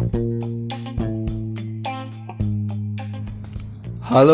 Halo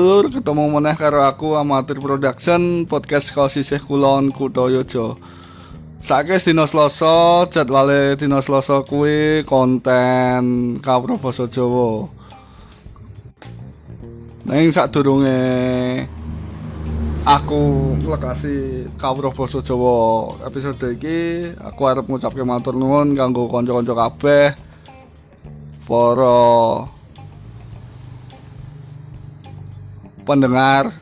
lur, ketemu meneh karo aku Amatir Production podcast kau sisih kulon Kutoyojo. Saiki dina Selasa, jadwale dina Selasa kuwi konten kawruh basa Jawa. Ning sadurunge aku lekasi kawruh basa Jawa episode iki aku arep ngucapke matur nuwun kanggo kanca-kanca kabeh para pendengar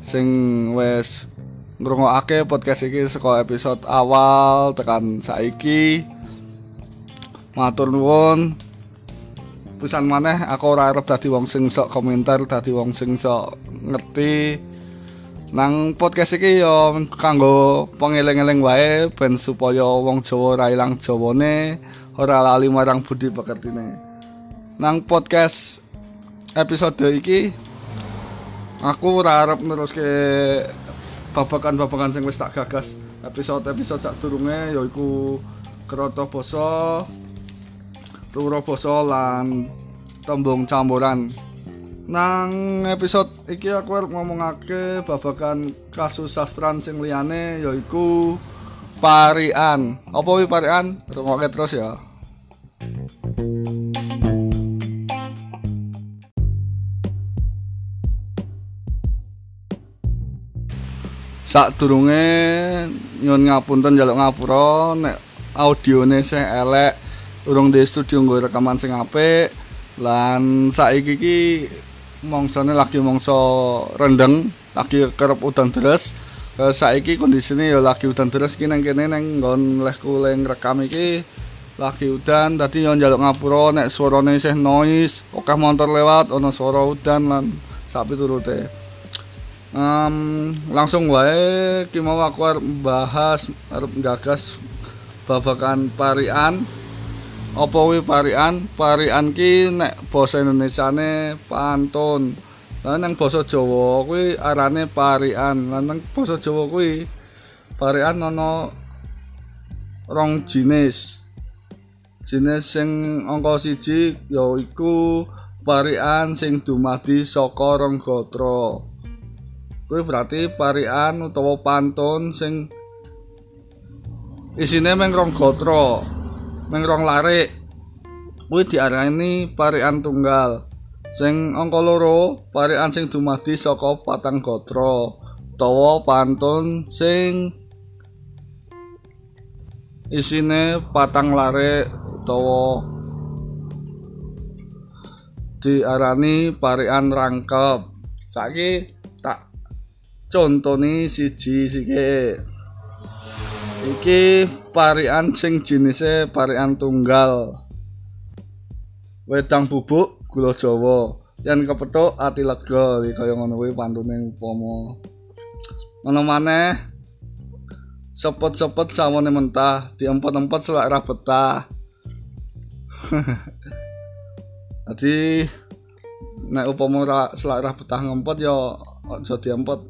sing wis ngrungokake podcast iki saka episode awal tekan saiki. Matur nuwun. Pisan maneh aku ora arep dadi wong sing sok komentar dadi wong sing sok ngerti. Nang podcast iki ya kanggo pengeling-eling wae ben supaya wong Jawa ora ilang jawane ora lali marang budi pekertine nang podcast episode iki aku ora arep neruske babakan-babakan sing wis tak gagas. Episode-episode sadurunge yaiku kroto basa Ruro basa lan tembung campuran. Nang episode iki aku arep ngomongake babakan kasus sastran sing liyane yaiku parian. Apa kuwi parian? Rungokke terus ya Sadurunge nyun ngapunten njaluk ngapura nek audione sing elek urung di studio nggo rekaman sing apik lan saiki iki mongsane lagi mongso rendeng lagi kerep udan deres. Eh, saiki kondisine ya lagi udan deres iki nang kene nang nggon lehku leng rekam iki. Lagi udan tadi yo njaluk ngapura nek suarane isih noise akeh motor lewat ana suara udan lan sapi turute um, langsung wae ki mau aku arep bahas arep gagas babakan parian. Apa kuwi parian? Parian ki nek basa Indonesiane pantun. Lan nang basa Jawa kuwi arane parian. Lan nang basa Jawa kuwi parian ana rong jinis. Jenis sing angka siji yaiku parian sing dumadi saka rong gatra kuwi berarti parian utawa pantun sing isine meng rong gatra meng rong larik. Kuwi diarani parian tunggal. Sing angka loro parian sing dumadi saka patang gatra utawa pantun sing isine patang larik utawa diarani parian rangkep. Saiki tak contoni siji sike. Iki parian sing jenise parian tunggal. Wedang bubuk gula jawa. Yen kepethuk ati lega kaya ngono kuwi pantune upama ngono maneh sepet-sepet sawane mentah diempet-empet selak ra betah. Jadi nek upama ora selak ra betah ngempet ya aja diempet.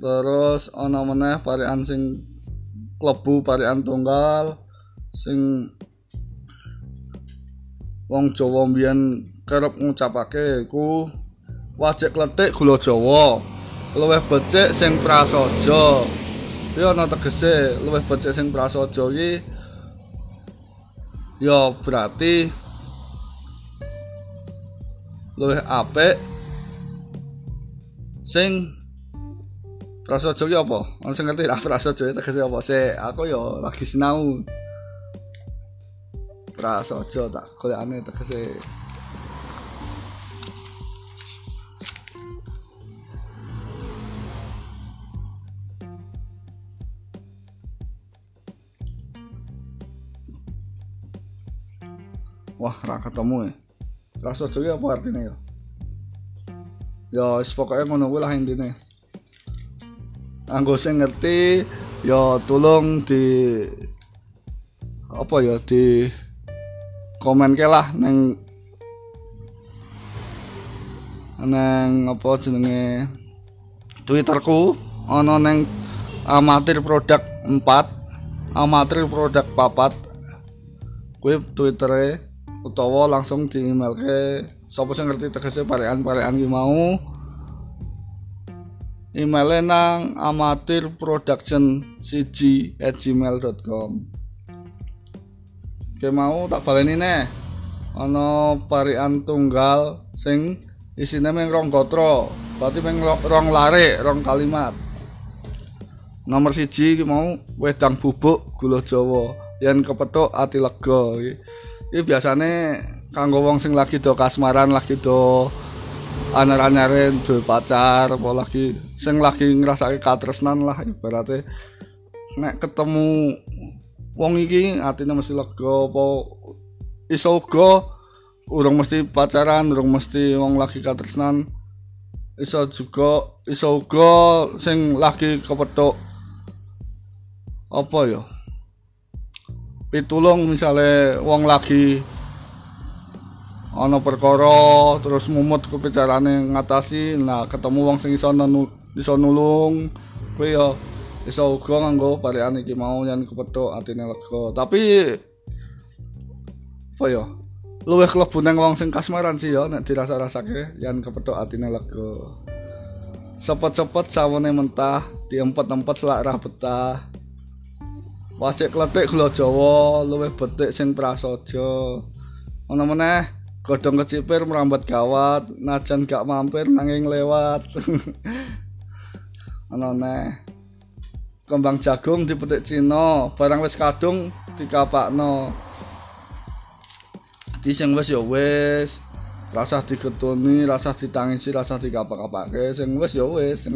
Terus ana meneh parian sing klebu parian tunggal sing wong Jawa mbiyen kerep ngucapake iku wajik kletik gula Jawa. Luwih becik sing prasaja. Iki ana tegese luwih becik sing prasaja iki ya berarti luwih apik sing prasaja ki apa? Ono sing ngerti ra prasaja tegese apa? Se aku ya lagi sinau. Prasaja tak golekane tegese Wah, ra ketemu ya. Prasaja ki apa artine ya? Ya pokoke ngono kuwi lah intine. Anggo sing ngerti ya tolong di apa ya di komen ke lah neng neng apa jenenge Twitterku. Ana neng amatir produk 4 amatir produk papat. Kuwi twittere utawa langsung di email ke sapa sing ngerti tegese parean-parean ki mau emailnya nang amatir production cg at gmail.com Oke mau tak baleni nih ana parian tunggal sing isine meng rong gotro berarti meng rong lare rong kalimat. Nomor siji mau wedang bubuk gula jawa. Yen kepethuk ati lega iki biasane kanggo wong sing lagi do kasmaran lagi do anyar-anyare duwe pacar apa lagi sing lagi ngrasake katresnan lah ibaratnya. Nek ketemu wong iki atine mesti lega apa iso uga urung mesti pacaran urung mesti wong lagi katresnan. Iso juga iso uga sing lagi kepethuk apa ya pitulung misalnya wong lagi ana perkara terus mumut kepicarane ngatasi nah ketemu wong sing iso iso nulung kuwi ya iso uga nganggo parean iki mau yen kepethuk atine lega. Tapi apa ya luwih klebu nang wong sing kasmaran sih ya nek dirasa-rasake yen kepethuk atine lega. Sepet-sepet sawone mentah diempet-empet selak betah. Wajik kletik gula jawa luwih betik sing prasaja. Ana meneh godhong kecipir merambat gawat najan gak mampir nanging lewat ana neh kembang jagung dipetik Cina, barang wis kadung dikapakno. Di sing wis ya wis, rasa diketuni, rasa ditangisi, rasa dikapak-kapake, sing wis ya wis. Sing...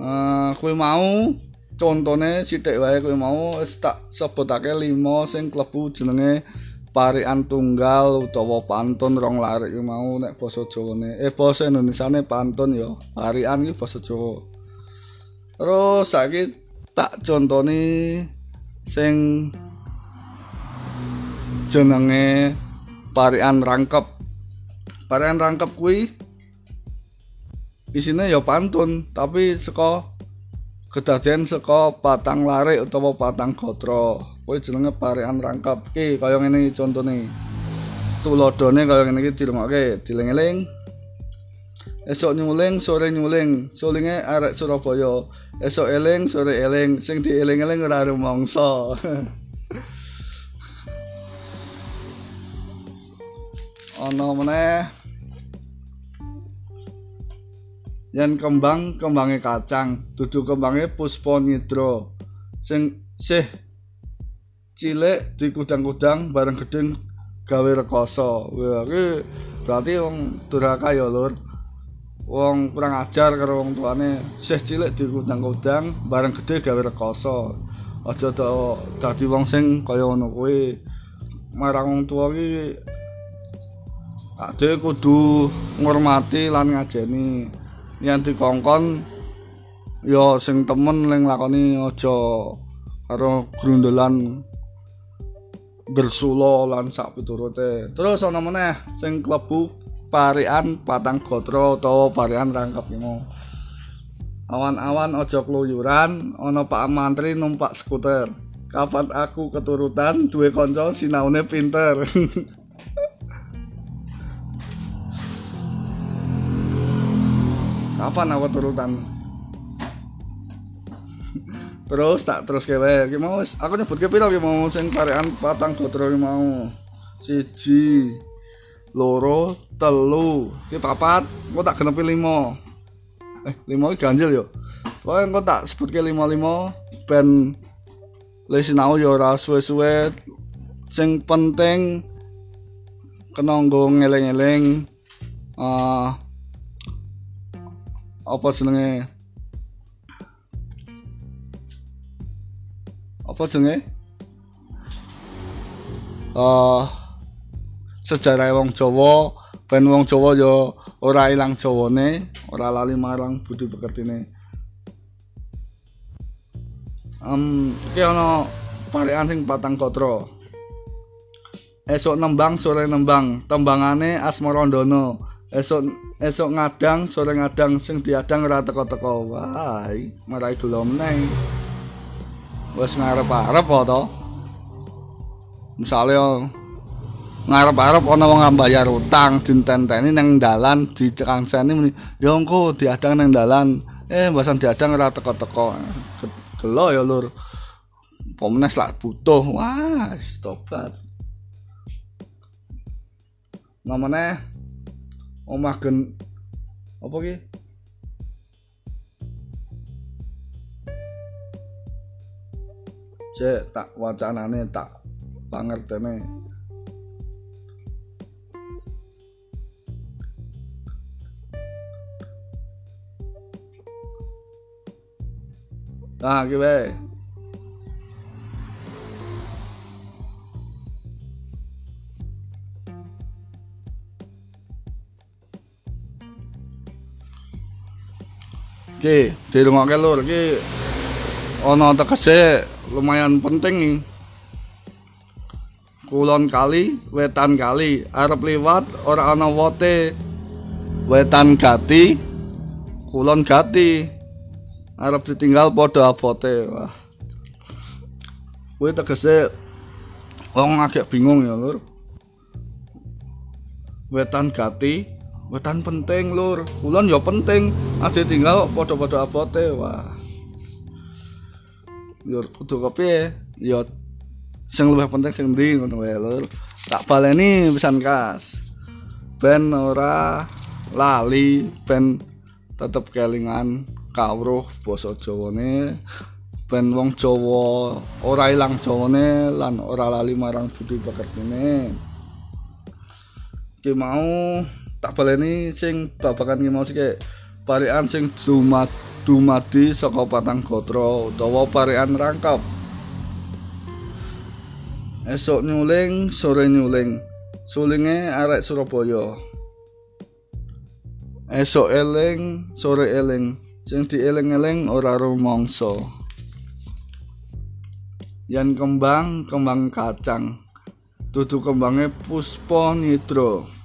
Uh, kue mau contone sithik wae kowe mau wis tak sebutake 5 sing klebu jenenge parian tunggal utawa pantun rong larik iki mau nek basa Jawane eh basa Indonesiane pantun ya. Parian iki basa Jawa. Terus saiki tak contoni sing jenenge parian rangkep. Parian rangkep kuwi isine ya pantun tapi saka kedadean saka patang larik utawa patang gotra kuwi jenenge parekan rangkap. Iki kaya ngene iki contone. Tulodone kaya ngene iki dirungokke diling-eling. Esok nyuling sore nyuling. Sulinge arek Surabaya. Esok eling sore eling. Sing dieling-eling ora rumangsa ana meneh yen kembang kembange kacang dudu kembange puspa nidra. Sing sih cilik dikudang-kudang bareng gedeng gawe rekoso. Kuwi berarti wong duraka ya lur. Wong kurang ajar karo wong tuane. Sih cilik dikudang-kudang bareng gedhe gawe rekoso. Aja dadi wong sing kaya ngono kuwi. Marang wong tuwa iki Ade kudu ngurmati lan ngajeni yen dikongkon ya sing temen ning lakoni aja karo grundelan bersulo lan sak piturute. Terus ana meneh sing klebu parian patang gotra utawa parian rangkep ngono awan-awan aja kluyuran ana Pak Mantri numpak skuter. Kapan aku keturutan duwe kanca sinaune pinter kapan aku turutan? Terus tak terus kewe. Ki mau aku nyebut ke piro ki mau? Sing karean patang gotro mau. Siji loro telu. Ki papat engko tak genepi limo eh limo ki ganjil yo. Wah, engko tak sebut ke lima lima ben le sinau yo ora suwe-suwe. Sing penting kena nggo ngeleng-eleng uh, apa jenenge? Apa jenenge? Uh, sejarah wong Jawa ben wong Jawa ya ora ilang Jawane ora lali marang budi pekertine. Um, iki ana parekan sing patang kotra. Esok nembang sore nembang. Tembangane Asmarandono esok esok ngadang sore ngadang sing diadang ora teko-teko. Wae marai gula meneh. Wis ngarep-arep to? Misalnya ngarep-arep ana wong mbayar utang ditenteni nang dalan dicekangseni muni ya engko diadang nang dalan. Eh mbasan diadang ora teko-teko. Gelo ya lur. Pomnes lah butuh. Wah tobat. Namanya omah gen apa ki cek tak wacanane tak pangertene Ah, ki bae. Ki, dirungokke lur. Ki ana tegese lumayan penting kulon kali wetan kali. Arep liwat ora ana wote. Wetan gati kulon gati. Arep ditinggal padha abote. Wah. Kuwi tegese wong agak bingung ya lur. Wetan gati wetan penting lur. Kulon ya penting. Ade tinggal padha-padha abote wah. Yo kudu kopi yo sing luwih penting sing ndi ngono wae lho tak baleni pesan kas. Ben ora lali ben tetep kelingan kawruh basa Jawane. Ben wong Jawa ora ilang Jawane lan ora lali marang budi pekertine. Ki mau tak baleni sing babakan sik parian sing dumat dumadi saka patang gotra utawa parekan rangkap. Esok nyuling sore nyuling. Sulinge arek Surabaya. Esok eling sore eling. Sing dieling-eling ora rumangsa yan kembang kembang kacang. Dudu kembange puspa nitro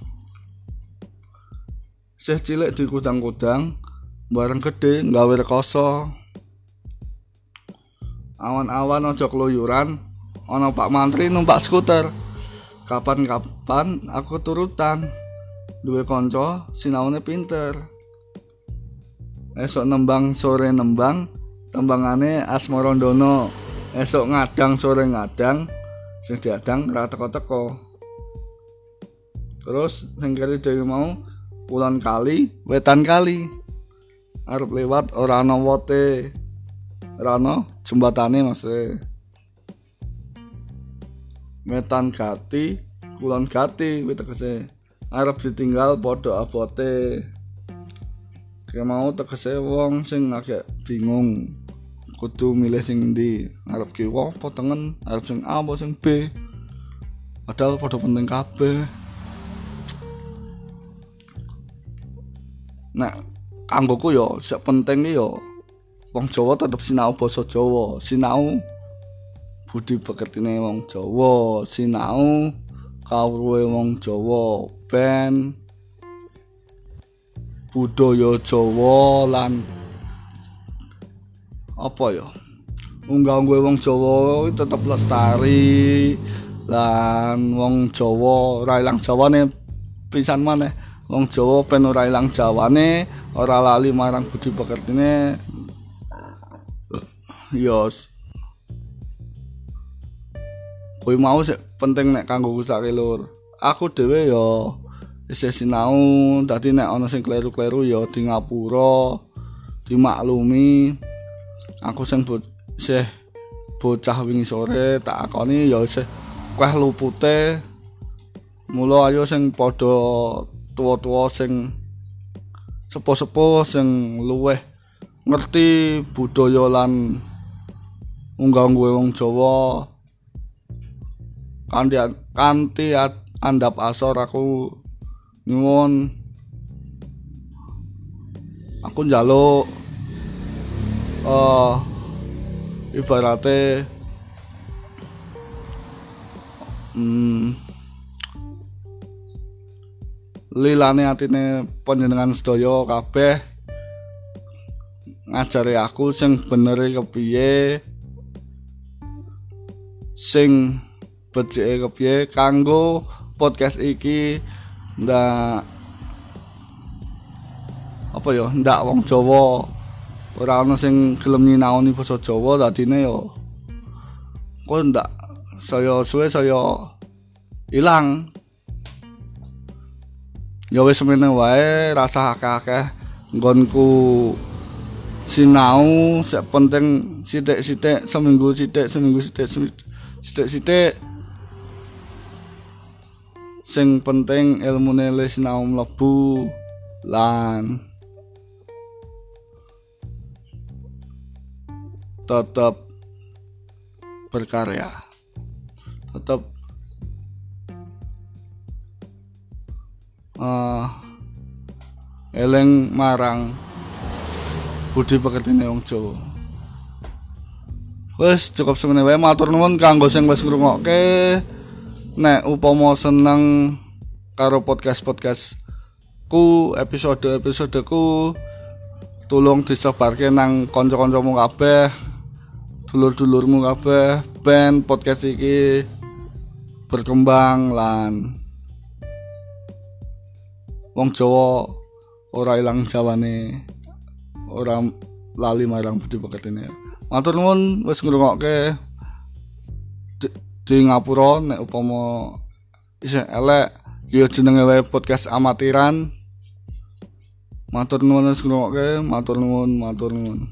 Seh cilik di kudang-kudang bareng gede gawe rekoso. Awan-awan aja keluyuran ana Pak Mantri numpak skuter. Kapan-kapan aku turutan duwe kanca sinaune pinter. Esok nembang sore nembang tembangane asmarandono esok ngadang sore ngadang sing diadang ra teko-teko. Terus sing kali mau pulan kali wetan kali. Arep lewat ora ana wote. Ora ana jembatane Mas. Metan gati kulon gati kuwi tegese. Arep ditinggal padha abote. Kayak mau tegese wong sing agak bingung. Kudu milih sing ndi arep kiwa tengen? Arep sing A apa sing B? Padahal padha penting kabeh Nah, kanggoku yo sing penting yo wong Jawa tetep sinau basa Jawa, sinau budi pekertine wong Jawa, sinau kawruhe wong Jawa, ben budaya Jawa lan apa ya unggah-ungguhe wong Jawa tetep lestari lan wong Jawa ora ilang jawane pisan maneh wong Jawa ben ora ilang jawane ora lali marang budi pekertine. Yo kuwi mau sik penting nek kanggo kusake lur. Aku dhewe yo isih sinau dadi nek ana sing kleru-kleru yo di ngapura dimaklumi aku sing isih bocah wingi sore tak akoni yo isih kueh lupute. Mula ayo sing padha tuwa-tuwa sing sepo-sepo sing luweh ngerti budaya lan unggah-ungguhe wong Jawa. Kanthi kanthi andap asor aku nyuwun. Aku njaluk uh, ibarate hmm, lilane atine panjenengan sedaya kabeh. Ngajari aku sing bener kepiye sing becike kepiye kanggo podcast iki ndak apa ya ndak wong Jawa. Ora ana sing gelem nyinaoni basa Jawa dadine yo kok ndak saya suwe saya ilang ya wis semene wae rasa akeh-akeh. Nggonku sinau sek penting sithik-sithik seminggu sithik seminggu sithik sithik-sithik sing penting ilmune wis sinau mlebu lan tetap berkarya. Tetap uh, eleng marang. Budi pekertine wong Jawa. Wis cukup semene wae. Matur nuwun kanggo sing wis ngrungokke. Nek upama seneng karo podcast-podcast ku episode-episode ku tulung disebarke nang kanca-kancamu kabeh dulur-dulurmu kabeh. Ben podcast iki berkembang lan wong Jawa ora ilang jawane ora lali marang budi pekertine matur nuwun wis ngrungokke. Di, di ngapura nek upama isih elek ya jenenge wae podcast amatiran. Matur nuwun wis ngrungokke. Matur nuwun matur nuwun